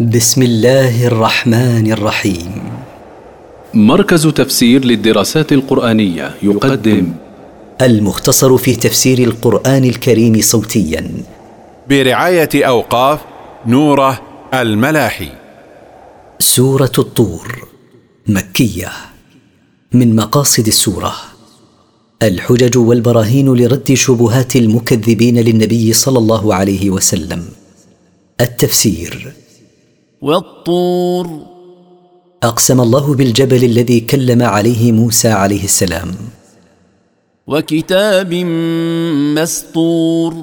بسم الله الرحمن الرحيم. مركز تفسير للدراسات القرآنية يقدم. المختصر في تفسير القرآن الكريم صوتيا. برعاية أوقاف نوره الملاحي. سورة الطور مكية. من مقاصد السورة الحجج والبراهين لرد شبهات المكذبين للنبي صلى الله عليه وسلم. التفسير والطور. أقسم الله بالجبل الذي كلم عليه موسى عليه السلام. وكتاب مسطور.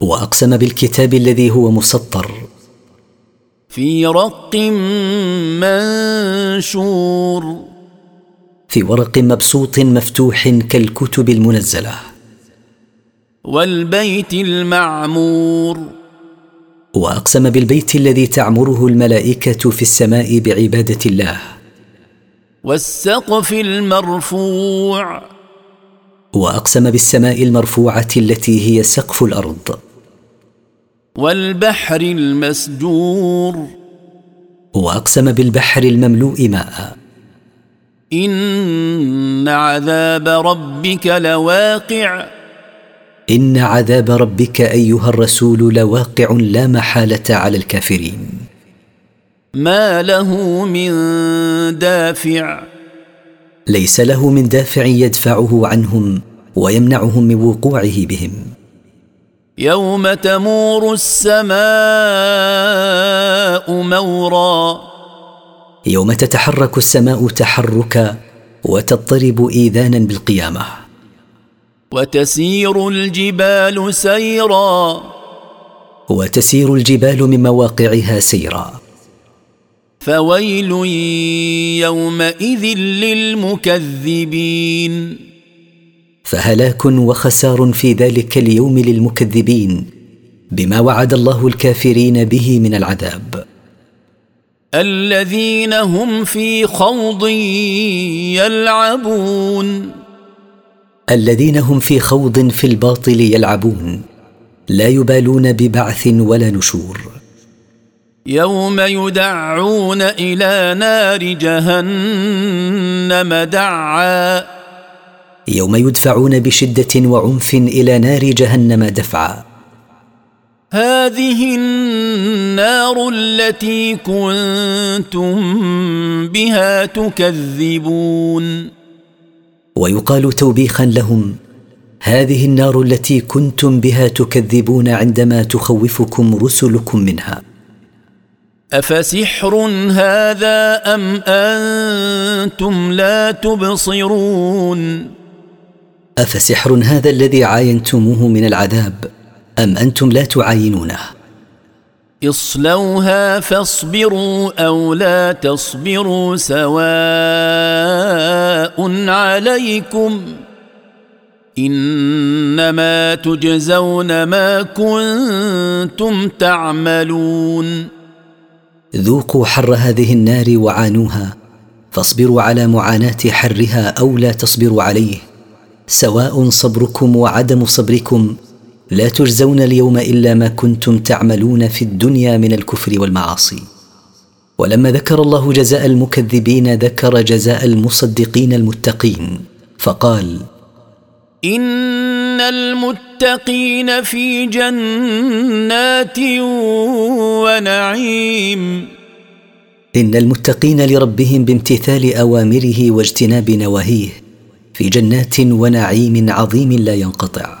وأقسم بالكتاب الذي هو مسطر. في رق منشور. في ورق مبسوط مفتوح كالكتب المنزلة. والبيت المعمور. وأقسم بالبيت الذي تعمره الملائكة في السماء بعبادة الله. والسقف المرفوع. وأقسم بالسماء المرفوعة التي هي سقف الأرض. والبحر المسجور. وأقسم بالبحر المملوء ماء. إن عذاب ربك لواقع. إن عذاب ربك أيها الرسول لواقع لا محالة على الكافرين. ما له من دافع. ليس له من دافع يدفعه عنهم ويمنعهم من وقوعه بهم. يوم تمور السماء مورا. يوم تتحرك السماء تحركا وتضطرب إيذانا بالقيامة. وتسير الجبال سيرا. وتسير الجبال من مواقعها سيرا. فويل يومئذ للمكذبين. فهلاك وخسار في ذلك اليوم للمكذبين بما وعد الله الكافرين به من العذاب. الذين هم في خوض يلعبون. الذين هم في خوض في الباطل يلعبون. لا يبالون ببعث ولا نشور. يوم يدعون إلى نار جهنم دعا. يوم يدفعون بشدة وعنف إلى نار جهنم دفعا. هذه النار التي كنتم بها تكذبون. ويقال توبيخا لهم هذه النار التي كنتم بها تكذبون عندما تخوفكم رسلكم منها. أفسحر هذا أم أنتم لا تبصرون؟ أفسحر هذا الذي عاينتموه من العذاب أم أنتم لا تعاينونه؟ اصلوها فاصبروا أو لا تصبروا سواء عليكم انما تجزون ما كنتم تعملون ذوقوا حر هذه النار وعانوها فاصبروا على معاناة حرها أو لا تصبروا عليه سواء صبركم وعدم صبركم لا تجزون اليوم إلا ما كنتم تعملون في الدنيا من الكفر والمعاصي. ولما ذكر الله جزاء المكذبين ذكر جزاء المصدقين المتقين فقال إن المتقين في جنات ونعيم. إن المتقين لربهم بامتثال أوامره واجتناب نواهيه في جنات ونعيم عظيم لا ينقطع.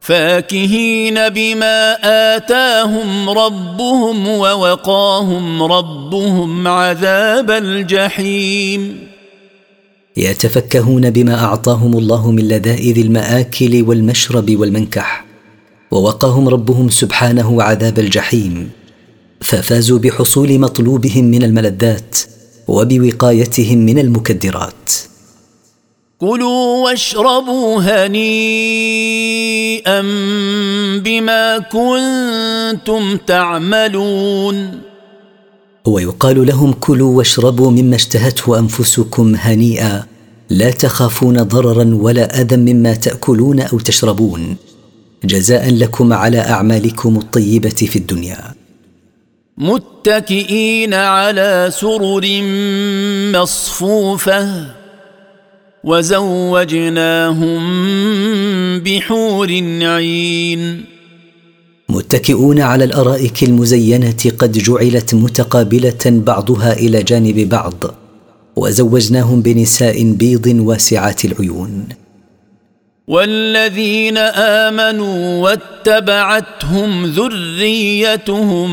فاكهين بما آتاهم ربهم ووقاهم ربهم عذاب الجحيم. يتفكهون بما أعطاهم الله من لذائذ المآكل والمشرب والمنكح ووقاهم ربهم سبحانه عذاب الجحيم ففازوا بحصول مطلوبهم من الملذات وبوقايتهم من المكدرات. كلوا واشربوا هنيئا بما كنتم تعملون. ويقال لهم كلوا واشربوا مما اشتهته أنفسكم هنيئا لا تخافون ضررا ولا أذى مما تأكلون أو تشربون. جزاء لكم على أعمالكم الطيبة في الدنيا. متكئين على سرر مصفوفة. وزوجناهم بحور عين. متكئون على الأرائك المزينة قد جعلت متقابلة بعضها إلى جانب بعض وزوجناهم بنساء بيض واسعات العيون. والذين آمنوا واتبعتهم ذريتهم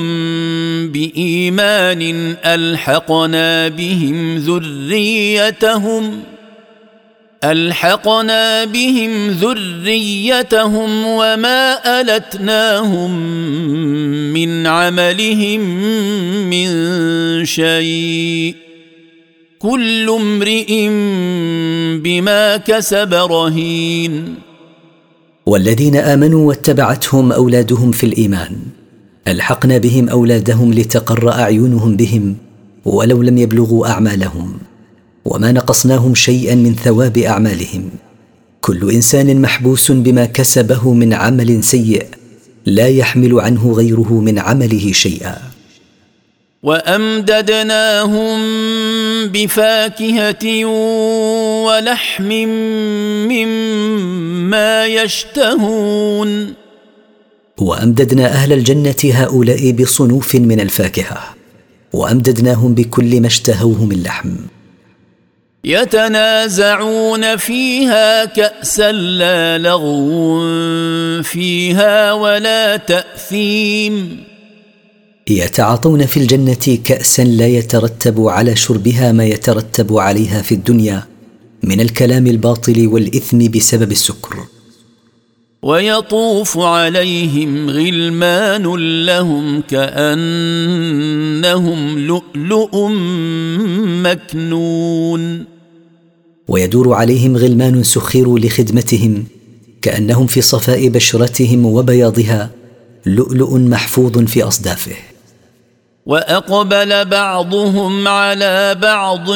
بإيمان ألحقنا بهم ذريتهم ألحقنا بهم ذريتهم وما ألتناهم من عملهم من شيء. كل امرئ بما كسب رهين. والذين آمنوا واتبعتهم أولادهم في الإيمان ألحقنا بهم أولادهم لتقر أعينهم بهم ولو لم يبلغوا أعمالهم. وما نقصناهم شيئا من ثواب أعمالهم. كل إنسان محبوس بما كسبه من عمل سيء لا يحمل عنه غيره من عمله شيئا. وأمددناهم بفاكهة ولحم مما يشتهون. وأمددنا أهل الجنة هؤلاء بصنوف من الفاكهة. وأمددناهم بكل ما اشتهوه من لحم. يتنازعون فيها كأسا لا لغو فيها ولا تأثيم. يتعاطون في الجنة كأسا لا يترتب على شربها ما يترتب عليها في الدنيا من الكلام الباطل والإثم بسبب السكر. ويطوف عليهم غلمان لهم كأنهم لؤلؤ مكنون. ويدور عليهم غلمان سخروا لخدمتهم كأنهم في صفاء بشرتهم وبياضها لؤلؤ محفوظ في أصدافه. وأقبل بعضهم على بعض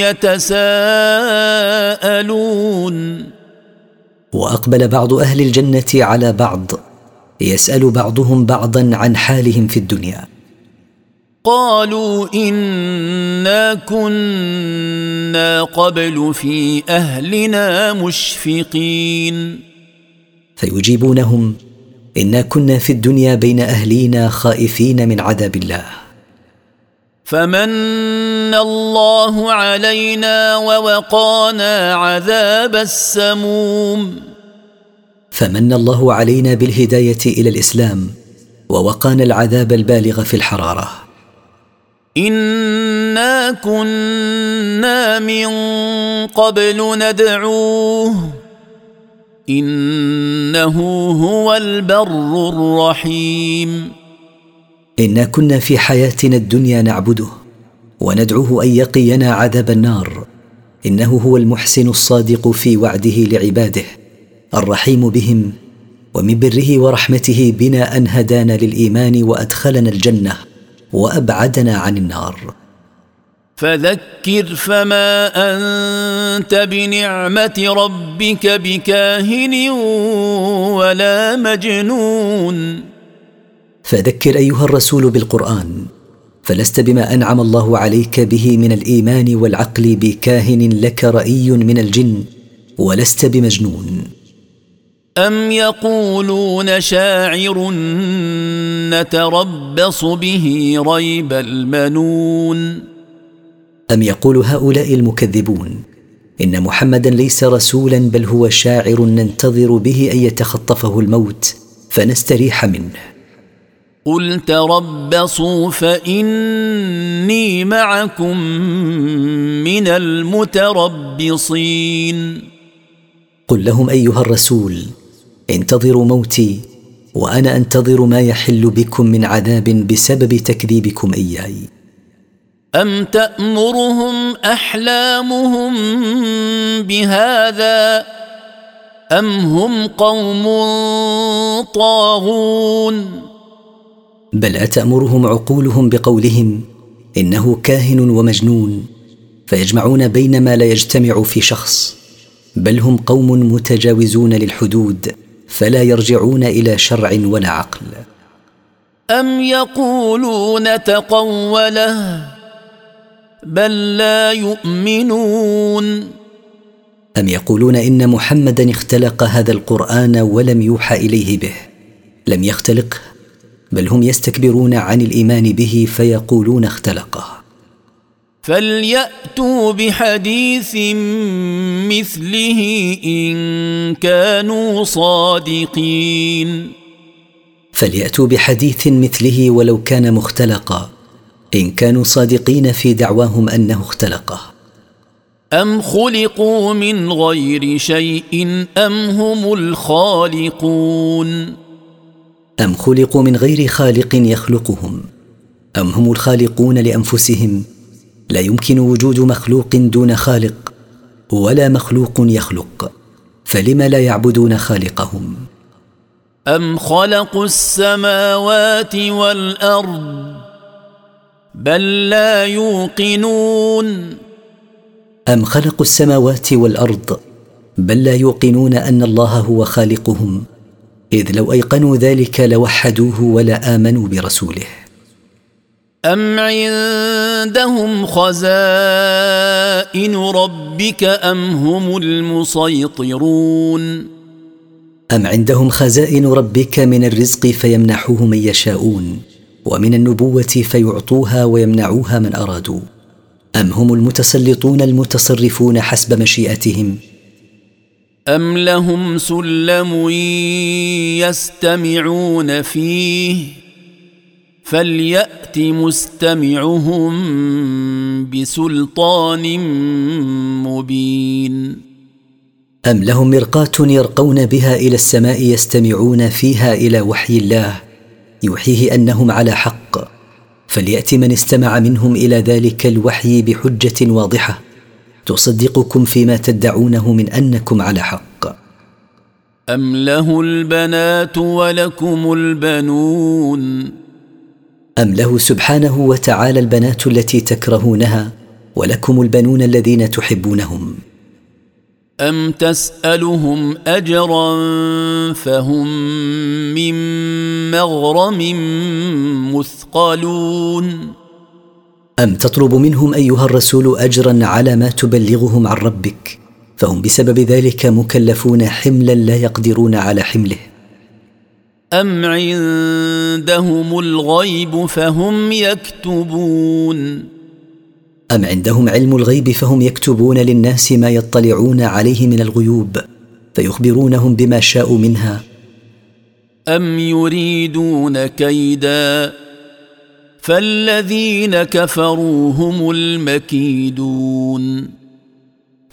يتساءلون. وأقبل بعض أهل الجنة على بعض يسأل بعضهم بعضا عن حالهم في الدنيا. قالوا إنا كنا قبل في أهلنا مشفقين. فيجيبونهم إنا كنا في الدنيا بين أهلينا خائفين من عذاب الله. فمن الله علينا ووقانا عذاب السموم. فمن الله علينا بالهداية إلى الإسلام ووقانا العذاب البالغ في الحرارة. انا كنا من قبل ندعوه انه هو البر الرحيم انا كنا في حياتنا الدنيا نعبده وندعوه ان يقينا عذاب النار انه هو المحسن الصادق في وعده لعباده الرحيم بهم ومن بره ورحمته بنا ان هدانا للايمان وادخلنا الجنه وأبعدنا عن النار. فذكر فما أنت بنعمة ربك بكاهن ولا مجنون. فذكر أيها الرسول بالقرآن فلست بما أنعم الله عليك به من الإيمان والعقل بكاهن لك رأي من الجن ولست بمجنون. ام يقولون شاعر نتربص به ريب المنون ام يقول هؤلاء المكذبون ان محمدا ليس رسولا بل هو شاعر ننتظر به ان يتخطفه الموت فنستريح منه. قل تربصوا فاني معكم من المتربصين. قل لهم ايها الرسول انتظروا موتي وأنا أنتظر ما يحل بكم من عذاب بسبب تكذيبكم إياي. أم تأمرهم أحلامهم بهذا أم هم قوم طاغون؟ بل أتأمرهم عقولهم بقولهم إنه كاهن ومجنون فيجمعون بين ما لا يجتمع في شخص بل هم قوم متجاوزون للحدود. فلا يرجعون إلى شرع ولا عقل. أم يقولون تقوله بل لا يؤمنون؟ أم يقولون إن محمدا اختلق هذا القرآن ولم يوحى إليه به؟ لم يختلقه بل هم يستكبرون عن الإيمان به فيقولون اختلقه. فليأتوا بحديث مثله إن كانوا صادقين. فليأتوا بحديث مثله ولو كان مختلقا. إن كانوا صادقين في دعواهم أنه اختلقه. أم خلقوا من غير شيء أم هم الخالقون؟ أم خلقوا من غير خالق يخلقهم. أم هم الخالقون لأنفسهم؟ لا يمكن وجود مخلوق دون خالق ولا مخلوق يخلق فلم لا يعبدون خالقهم؟ أم خلقوا السماوات والأرض بل لا يوقنون؟ أم خلقوا السماوات والأرض بل لا يوقنون أن الله هو خالقهم إذ لو أيقنوا ذلك لوحدوه ولا آمنوا برسوله؟ أم عندهم خزائن ربك أم هم المسيطرون؟ أم عندهم خزائن ربك من الرزق فيمنحوه من يشاءون ومن النبوة فيعطوها ويمنعوها من أرادوا. أم هم المتسلطون المتصرفون حسب مشيئتهم؟ أم لهم سلم يستمعون فيه؟ فليأت مستمعهم بسلطان مبين. أم لهم مرقاه يرقون بها إلى السماء يستمعون فيها إلى وحي الله يوحيه أنهم على حق. فليأت من استمع منهم إلى ذلك الوحي بحجة واضحة. تصدقكم فيما تدعونه من أنكم على حق. أم له البنات ولكم البنون؟ أم له سبحانه وتعالى البنات التي تكرهونها ولكم البنون الذين تحبونهم؟ أم تسألهم أجرا فهم من مغرم مثقلون؟ أم تطلب منهم أيها الرسول أجرا على ما تبلغهم عن ربك فهم بسبب ذلك مكلفون حملا لا يقدرون على حمله؟ أم عندهم الغيب فهم يكتبون أم عندهم علم الغيب فهم يكتبون للناس ما يطلعون عليه من الغيوب فيخبرونهم بما شاءوا منها أم يريدون كيدا فالذين كفروا هم المكيدون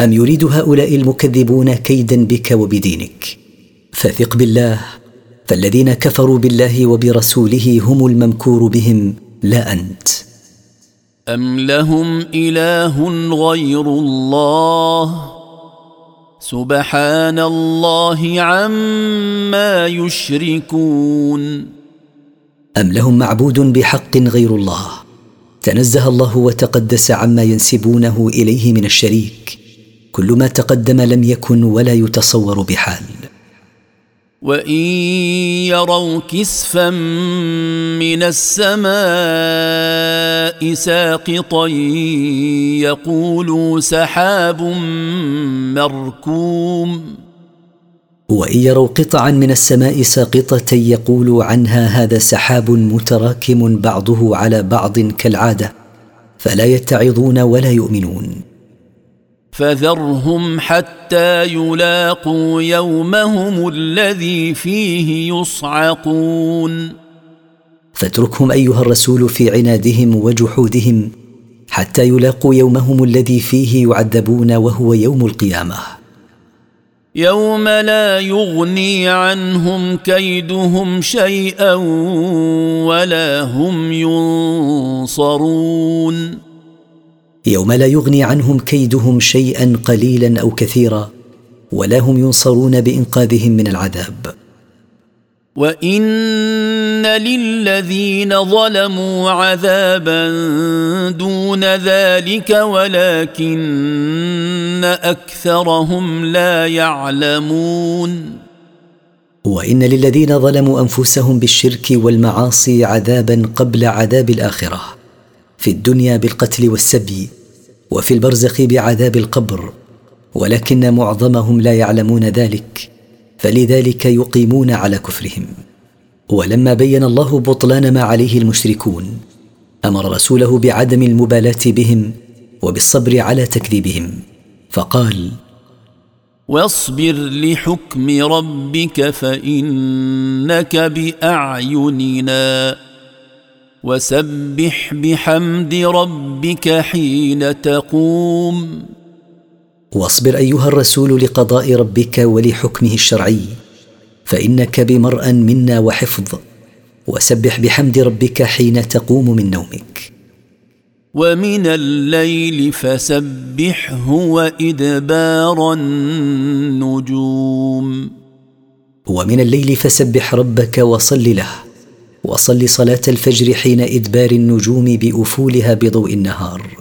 أم يريد هؤلاء المكذبون كيدا بك وبدينك فثق بالله فالذين كفروا بالله وبرسوله هم الممكور بهم لا أنت. أم لهم إله غير الله؟ سبحان الله عما يشركون. أم لهم معبود بحق غير الله؟ تنزه الله وتقدس عما ينسبونه إليه من الشريك كل ما تقدم لم يكن ولا يتصور بحال. وان يروا كسفا من السماء ساقطا يقولوا سحاب مركوم. وان يروا قطعا من السماء ساقطه يقول عنها هذا سحاب متراكم بعضه على بعض كالعاده فلا يتعظون ولا يؤمنون. فذرهم حتى يلاقوا يومهم الذي فيه يصعقون. فاتركهم أيها الرسول في عنادهم وجحودهم حتى يلاقوا يومهم الذي فيه يعذبون وهو يوم القيامة. يوم لا يغني عنهم كيدهم شيئا ولا هم ينصرون. يوم لا يغني عنهم كيدهم شيئا قليلا أو كثيرا ولا هم ينصرون بإنقاذهم من العذاب. وان للذين ظلموا عذابا دون ذلك ولكن اكثرهم لا يعلمون. وان للذين ظلموا انفسهم بالشرك والمعاصي عذابا قبل عذاب الاخره في الدنيا بالقتل والسبي. وفي البرزخ بعذاب القبر ولكن معظمهم لا يعلمون ذلك فلذلك يقيمون على كفرهم. ولما بين الله بطلان ما عليه المشركون أمر رسوله بعدم المبالاة بهم وبالصبر على تكذيبهم فقال واصبر لحكم ربك فإنك بأعيننا. وسبح بحمد ربك حين تقوم. واصبر أيها الرسول لقضاء ربك ولحكمه الشرعي فإنك بمرأ منا وحفظ. وسبح بحمد ربك حين تقوم من نومك. ومن الليل فسبحه وإدبار النجوم. ومن الليل فسبح ربك وصل له. وصل صلاة الفجر حين إدبار النجوم بأفولها بضوء النهار.